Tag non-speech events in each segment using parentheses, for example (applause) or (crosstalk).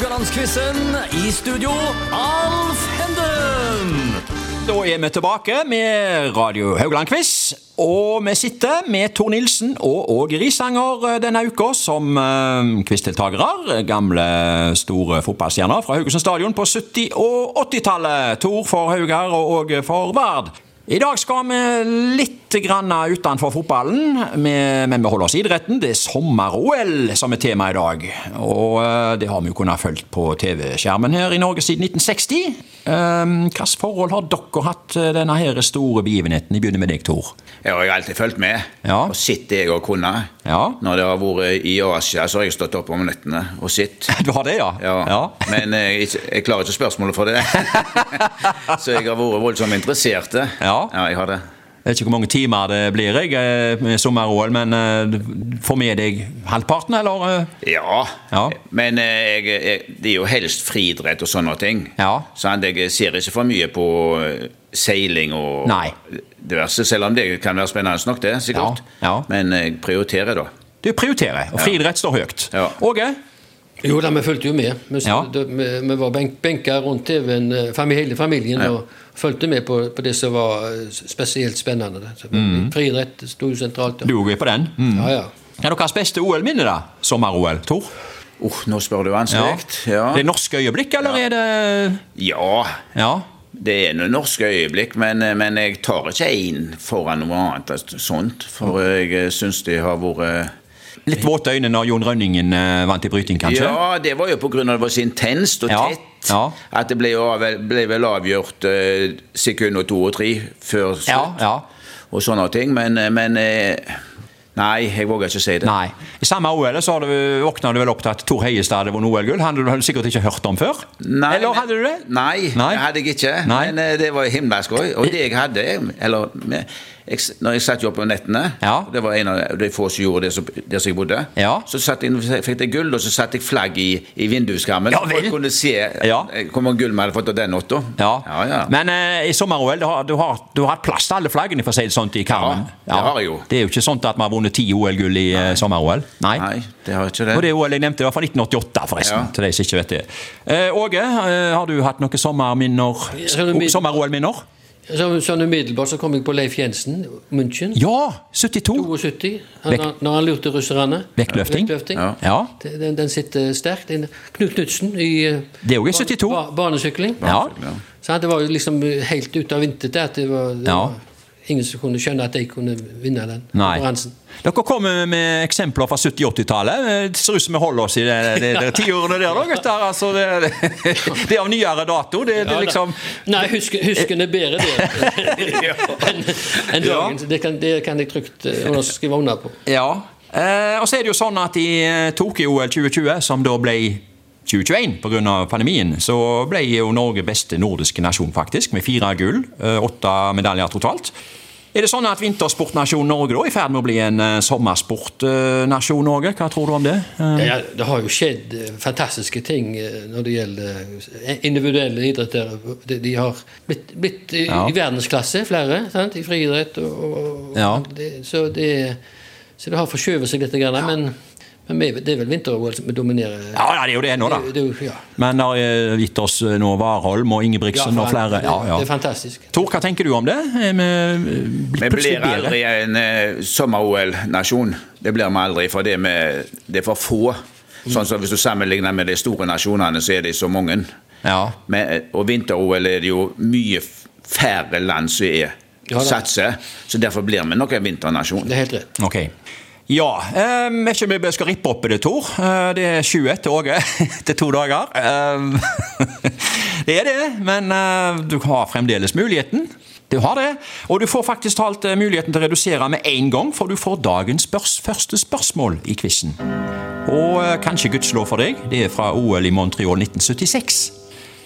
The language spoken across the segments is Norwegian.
Haugalandsquizen. I studio, Alf Henden. Da er vi tilbake med Radio Haugland-quiz. Og vi sitter med Tor Nilsen og Åge Risanger denne uka som uh, quizdeltakere. Gamle, store fotballstjerner fra Haugesund stadion på 70- og 80-tallet. Tor for Haugar og Åge for Vard. I dag skal vi litt grann utenfor fotballen, men vi holder oss i idretten. Det er sommer-OL som er tema i dag. Og eh, det har vi jo kunnet følge på TV-skjermen her i Norge siden 1960. Hvilket forhold har dere hatt til denne her store begivenheten? Jeg begynner med deg, Tor. Jeg har alltid fulgt med Ja. og sett det jeg har kunnet. Ja. Når det har vært i Asia, så har jeg stått opp om nettene og sett. (laughs) Du har det, ja? Ja. Men eh, jeg, jeg klarer ikke spørsmålet for det. (laughs) så jeg har vært voldsomt interessert. Ja. Jeg har det. Jeg vet ikke hvor mange timer det blir jeg, eh, med sommer-OL, men eh, får med deg halvparten, eller? eh? Ja. Ja. Men jeg, jeg, det er jo helst friidrett og sånne ting. Ja. Sånn, jeg ser ikke for mye på seiling og Nei. diverse, selv om det kan være spennende nok, det. sikkert. Ja, ja. Men jeg prioriterer, da. Du prioriterer, og friidrett står høyt. Ja. Åge? Jo da, vi fulgte jo med. Vi, Ja. vi, vi var benk, benka rundt TV-en, eh, hele familien, Ja. og fulgte med på, på det som var eh, spesielt spennende. Mm. Så Friidrett sto jo sentralt. Ja. Du er på den? Mm. Ja, ja. Hva er deres beste OL-minne, da? Sommer-OL, Tor? Oh, nå spør du vanskelig. Ja. Det er norske øyeblikk, eller er det ja. Ja. Det er noen norske øyeblikk, men, men jeg tar ikke én foran noe annet sånt. For jeg syns de har vært Litt våte øyne når Jon Rønningen eh, vant i bryting, kanskje? Ja, det var jo av det var så intenst og tett. ja. At det ble, ble vel avgjort eh, sekunder to og tre før slutt. ja. ja. Og sånne ting. Men, men eh, Nei, jeg våger ikke si det. Nei. I samme OL så våkna du vel opp til at Tor Heiestad hadde vunnet OL-gull. Hadde du sikkert ikke hørt om før? Nei, Eller hadde du det? Nei, Nei. det hadde jeg ikke. Nei. Men eh, det var himmelsk gøy. Og det jeg hadde Eller med, jeg, når jeg satt jo oppe om nettene Ja. Det var en av de få som gjorde det som, der som jeg bodde. Ja. Så satt jeg, fikk jeg gull, og så satte jeg flagg i, i vinduskarmen. Ja vel. folk kunne se Ja. eh, hvor mange gull vi hadde fått av den natta. Ja. ja, ja. Men eh, i sommer-OL du har, du, du har hatt plass til alle flaggene, for å si det sånt, i karmen. Ja, det har jeg jo. Det er jo ikke sånn at vi har vunnet ti OL-gull i eh, sommer-OL. Nei. Nei, det har ikke det. Og det OL jeg nevnte, var fra 1988, forresten. Ja. Til de som ikke vet det. Eh, Åge, eh, har du hatt noen er Sommer-OL-minner? Så, sånn umiddelbart så kom jeg på Leif Jensen, München. Ja! 72. 72. Han, når han lurte russerne. Vektløfting. Vektløfting. Ja. Ja. Den, den sitter sterkt. Knut Knutsen i eh, Det er i 72. Barnesykling. Ja. Så det var jo liksom helt ute av intet at det var, det Ja. var ingen som kunne skjønne at de kunne vinne den konkurransen. Dere kommer med eksempler fra 70-80-tallet. Det ser ut som vi holder oss i de, de, de tiårene der, da, gutter. Altså, det, det, er av nyere dato. Det, det liksom Nei, husken, husken er bedre det (laughs) (laughs) enn en dagens. Det, kan, det kan jeg trygt eh, skrive under på. Ja. Eh, og så er det jo sånn at i eh, Tokyo-OL 2020, som da ble 2021 pga. pandemien, så ble jo Norge beste nordiske nasjon, faktisk, med fire gull. eh, Åtte medaljer totalt. Er det sånn at vintersportnasjonen Norge da er i ferd med å bli en eh, sommersportnasjon, Norge? Hva tror du om det? Eh, Ja, det har jo skjedd eh, fantastiske ting eh, når det gjelder eh, individuelle idretter. De, de har blitt, blitt i, Ja. i verdensklasse, flere, sant? i friidrett. Og, og, Ja. så, det, så det har forskjøvet seg litt, grann, men, men det er vel vinter-OL som dominerer. Ja, ja, det er jo det nå, da. Det, det, ja. Men det har gitt oss eh, nå Warholm og Ingebrigtsen Ja, og flere. Ja, Det er fantastisk. Tor, hva tenker du om det? Er vi eh, Vi blir aldri en uh, sommer-OL-nasjon. Det blir vi aldri, for det er, det er for få. Sånn som Hvis du sammenligner med de store nasjonene, så er de så mange. Ja. Men, eh, og vinter-OL er det jo mye færre land som er Ja satser. Så derfor blir vi nok en vinternasjon. Det er helt rett. Ok. Ja, Um, jeg ikke om vi skal rippe opp i det, Tor. Uh, det er 21 (laughs) til Åge etter to dager. Um, (laughs) det er det, men uh, du har fremdeles muligheten. Du har det, og du får faktisk talt eh, muligheten til å redusere med én gang, for du får dagens spørs første spørsmål i quizen. Og eh, kanskje gudslov for deg, det er fra OL i Montreal 1976.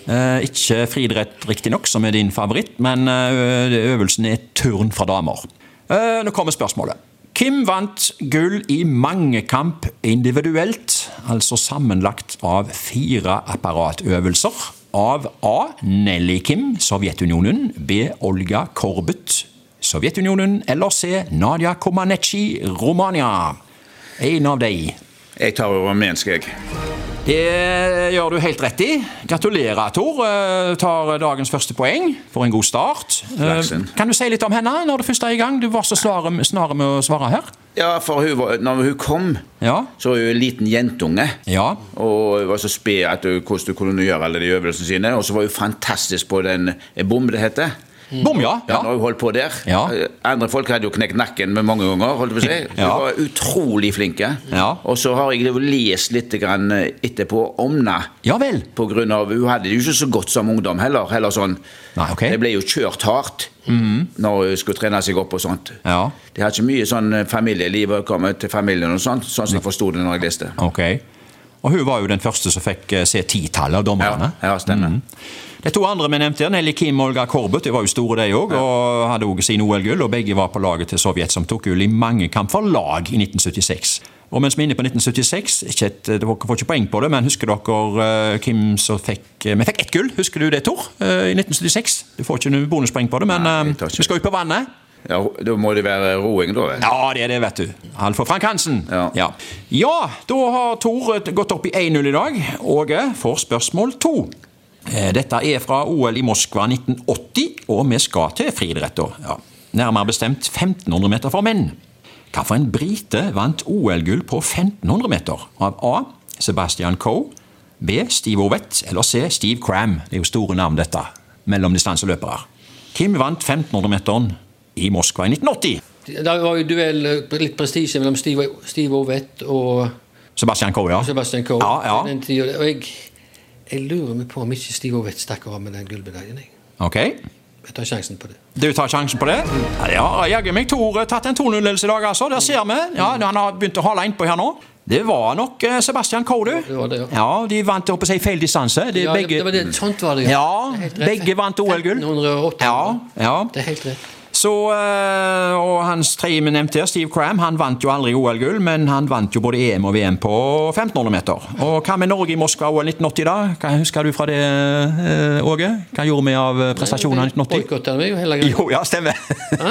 Eh, ikke friidrett, riktignok, som er din favoritt, men eh, øvelsen er turn fra damer. Eh, nå kommer spørsmålet. Kim vant gull i mangekamp individuelt, altså sammenlagt av fire apparatøvelser. Av A. Nelly Kim, Sovjetunionen. B. Olga Korbut, Sovjetunionen. Eller C. Nadia Komaneci, Romania. En av de. Jeg tar rumensk, jeg. Det gjør du helt rett i. Gratulerer, Tor. Eh, Tar dagens første poeng. For en god start. Eh, Flaksen. Kan du si litt om henne når du først er i gang? Du var så snar med å svare her. Ja, for hun var, når hun kom, Ja. så var hun en liten jentunge. Ja. Og hun var så sped at hun, hvordan hun kunne gjøre alle de øvelsene sine. Og så var hun fantastisk på den bombe det heter. Bom, ja. Ja, når hun holdt på der. Eh, Andre folk hadde jo knekt nakken med mange ganger. holdt på å si. (laughs) Hun var utrolig flinke. Ja. Og så har jeg lest litt grann eh, etterpå om henne. Ja vel. På grunn av, Hun hadde det jo ikke så godt som ungdom heller. heller sånn. Nei, okay. Det ble jo kjørt hardt når hun skulle trene seg opp og sånt. Ja. De hadde ikke mye sånn eh, familieliv å komme til familien og sånt, sånn som jeg forsto det når jeg leste. Ok. Og hun var jo den første som fikk eh, se titallet av dommerne. Ja, ja, stemmer. De to andre vi nevnte, Nelly Kim og Olga Korbut, de var jo store de òg, og hadde også sine OL-gull. og Begge var på laget til Sovjet, som tok gull i mange kamp for lag i 1976. Og mens vi er inne på 1976, ikke et, dere får ikke poeng på det, men husker dere uh, hvem som fikk uh, Vi fikk ett gull, husker du det, Tor? Uh, I 1976. Du får ikke noe bonuspoeng på det, men Nei, eh, tar ikke. vi skal ut på vannet. Ja, Da må det være roing, da. vel? Ja, det er det, vet du. Alf Frank Hansen. Ja. ja. Ja, da har Tor gått opp i 1-0 i dag. Åge får spørsmål to. Eh, Dette er fra OL i Moskva 1980, og vi skal til friidrett. Ja. Nærmere bestemt 1500 meter for menn. Hvilken brite vant OL-gull på 1500 meter? Av A. Sebastian Coe, B. Steve Ovett eller C. Steve Cram. Det er jo store navn, dette. Mellomdistanseløpere. Hvem vant 1500-meteren i Moskva i 1980? Det var jo duell, eh, litt prestisje mellom Steve, Steve Ovett og Sebastian Coe, ja. Sebastian Coe. Ja, ja. Den tiden, og jeg, jeg lurer meg på om ikke Steve Ovett stakk av med den gullmedaljen. Jeg. Ok. jeg tar sjansen på det. Du tar sjansen på det? Ja, jaggu meg Tore tatt en 2-0-ledelse i dag, altså. Der ser vi. Ja, Han har begynt å hale innpå her nå. Det var nok eh, Sebastian Coe, du. Det var det, ja. Ja, de vant oppe seg feil distanse. De Ja, begge... det var det, sånt var det, Ja, rett. begge vant OL-gull. 1508. Ja, ja. Det er helt rett. Så, eh, og hans tredje vi nevnte her, Steve Cram, han vant jo aldri OL-gull, men han vant jo både EM og VM på 1500 meter. Og hva med Norge i Moskva OL 1980, da? Hva husker du fra det, eh, Åge? Hva gjorde vi av eh, prestasjonene i 1980? Boikotta vi jo hele greia. Jo, ja, stemmer.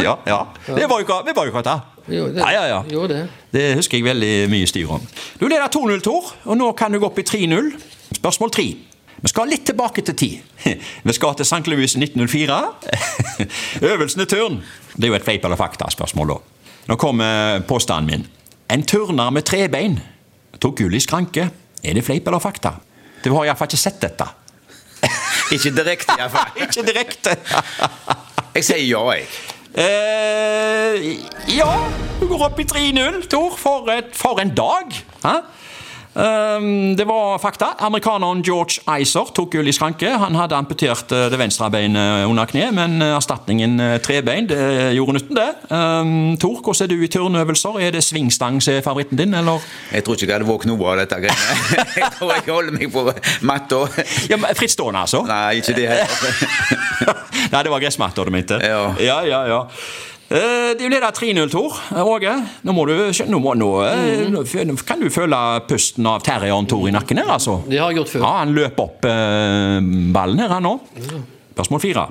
ja, ja. Det var jo vi boikotta. Jo, det, Ja, ja, ja. Jo, det. Det husker jeg veldig mye styr om. Du leder 2-0, Tor, og nå kan du gå opp i 3-0. Spørsmål 3. Vi skal litt tilbake til tid. (laughs) Vi skal til St. Louis 1904. (laughs) Øvelsen er turn. Det er jo et fleip eller fakta-spørsmål, da. Nå kommer påstanden min. En turner med trebein tok gull i skranke. Er det fleip eller fakta? Du har iallfall ikke sett dette. (laughs) Ikke direkte, iallfall. Ikke direkte. Jeg sier ja, jeg. Eh, ja, du går opp i 3-0, Tor. For, for en dag! Hæ? Ehm, det var fakta. Amerikaneren George Icer tok gull i skranke. Han hadde amputert eh, det venstre beinet under kneet, men eh, erstatningen eh, trebein det gjorde nytten, det. Um, Tor, hvordan er du i turnøvelser? Er det svingstang som er favoritten din, eller? Jeg tror ikke jeg hadde våknet noe av dette greiene. (laughs) Jeg tror jeg holder meg på matta. Ja, Frittstående, altså? Nei, ikke det heller. (laughs) Nei, det var gressmatta du mente? Ja. ja, ja. ja. Eh, Du leder 3-0, Tor. Åge, nå, må du, nå, må, nå, eh, nå kan du føle pusten av terrieren Tor i nakken her, altså. Det har jeg gjort før. Ja, Han løper opp eh, ballen her, han nå. Spørsmål fire.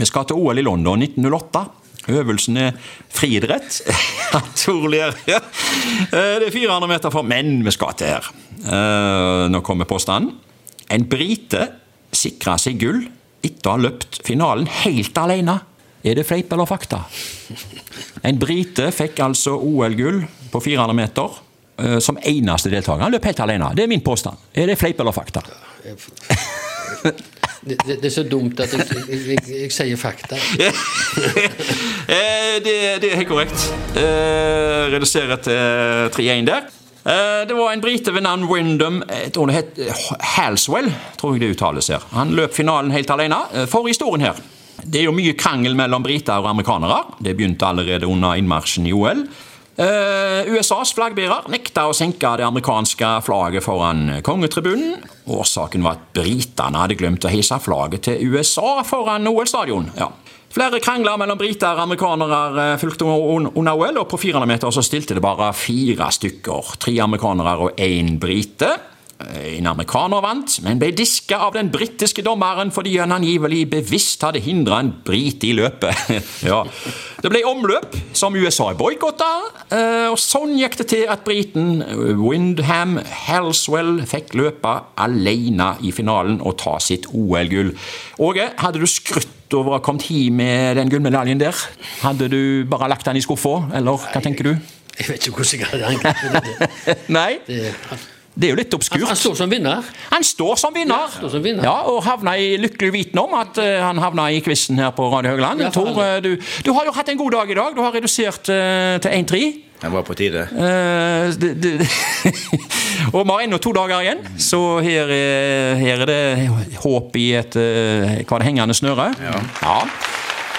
Vi skal til OL i London 1908. Øvelsen er friidrett. Ja, Tor ler. Ja. Eh, Det er 400 meter for menn vi skal til her. Eh, Nå kommer påstanden. En brite sikra seg gull etter å ha løpt finalen helt alene. Er det fleip eller fakta? En brite fikk altså OL-gull på 400 meter eh, som eneste deltaker. Han løp helt alene. Det er min påstand. Er det fleip eller fakta? (laughs) Det, det, det er så dumt at jeg, jeg, jeg, jeg sier fakta. (laughs) Eh, det, det er helt korrekt. Eh, reduserer til 3-1 der. Eh, det var en brite ved navn het eh, Halswell, tror jeg det uttales her. Han løp finalen helt alene. For historien her. Det er jo mye krangel mellom briter og amerikanere. Det begynte allerede under innmarsjen i OL. Eh, USAs flaggbærer nekta å senke det amerikanske flagget foran kongetribunen. Årsaken var at britene hadde glemt å heise flagget til USA foran OL-stadion. Ja. Flere krangler mellom briter og amerikanere eh, fulgte under OL, og på 400 meter så stilte det bare fire stykker. Tre amerikanere og én brite. En amerikaner vant, men ble diska av den britiske dommeren fordi han angivelig bevisst hadde hindra en brite i løpet. (laughs) ja. Det ble omløp, som USA boikotta, eh, og sånn gikk det til at briten Windham Halswell fikk løpe alene i finalen og ta sitt OL-gull. Åge, hadde du skrytt over å ha kommet hjem med den gullmedaljen der? Hadde du bare lagt den i skuffa, eller hva tenker du? Jeg vet ikke hvordan jeg hadde angrepet det. (laughs) Nei, det. Han, det er jo litt han, obskurt. han står som vinner. Han står som vinner. Ja, står som vinner. Ja, og havna i lykkelig viten om at uh, han havna i quizen her på Radio Høgland. Ja, Tor, uh, eh, du, du har jo hatt en god dag i dag. Du har redusert uh, til 1-3. Det var på tide. Eh, det, det, (laughs) og vi har ennå to dager igjen, så her, er- her er det håp i et Hva det, hengende snøre? Ja.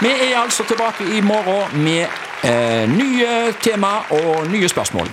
Vi er altså tilbake i morgen med eh, nye tema og nye spørsmål.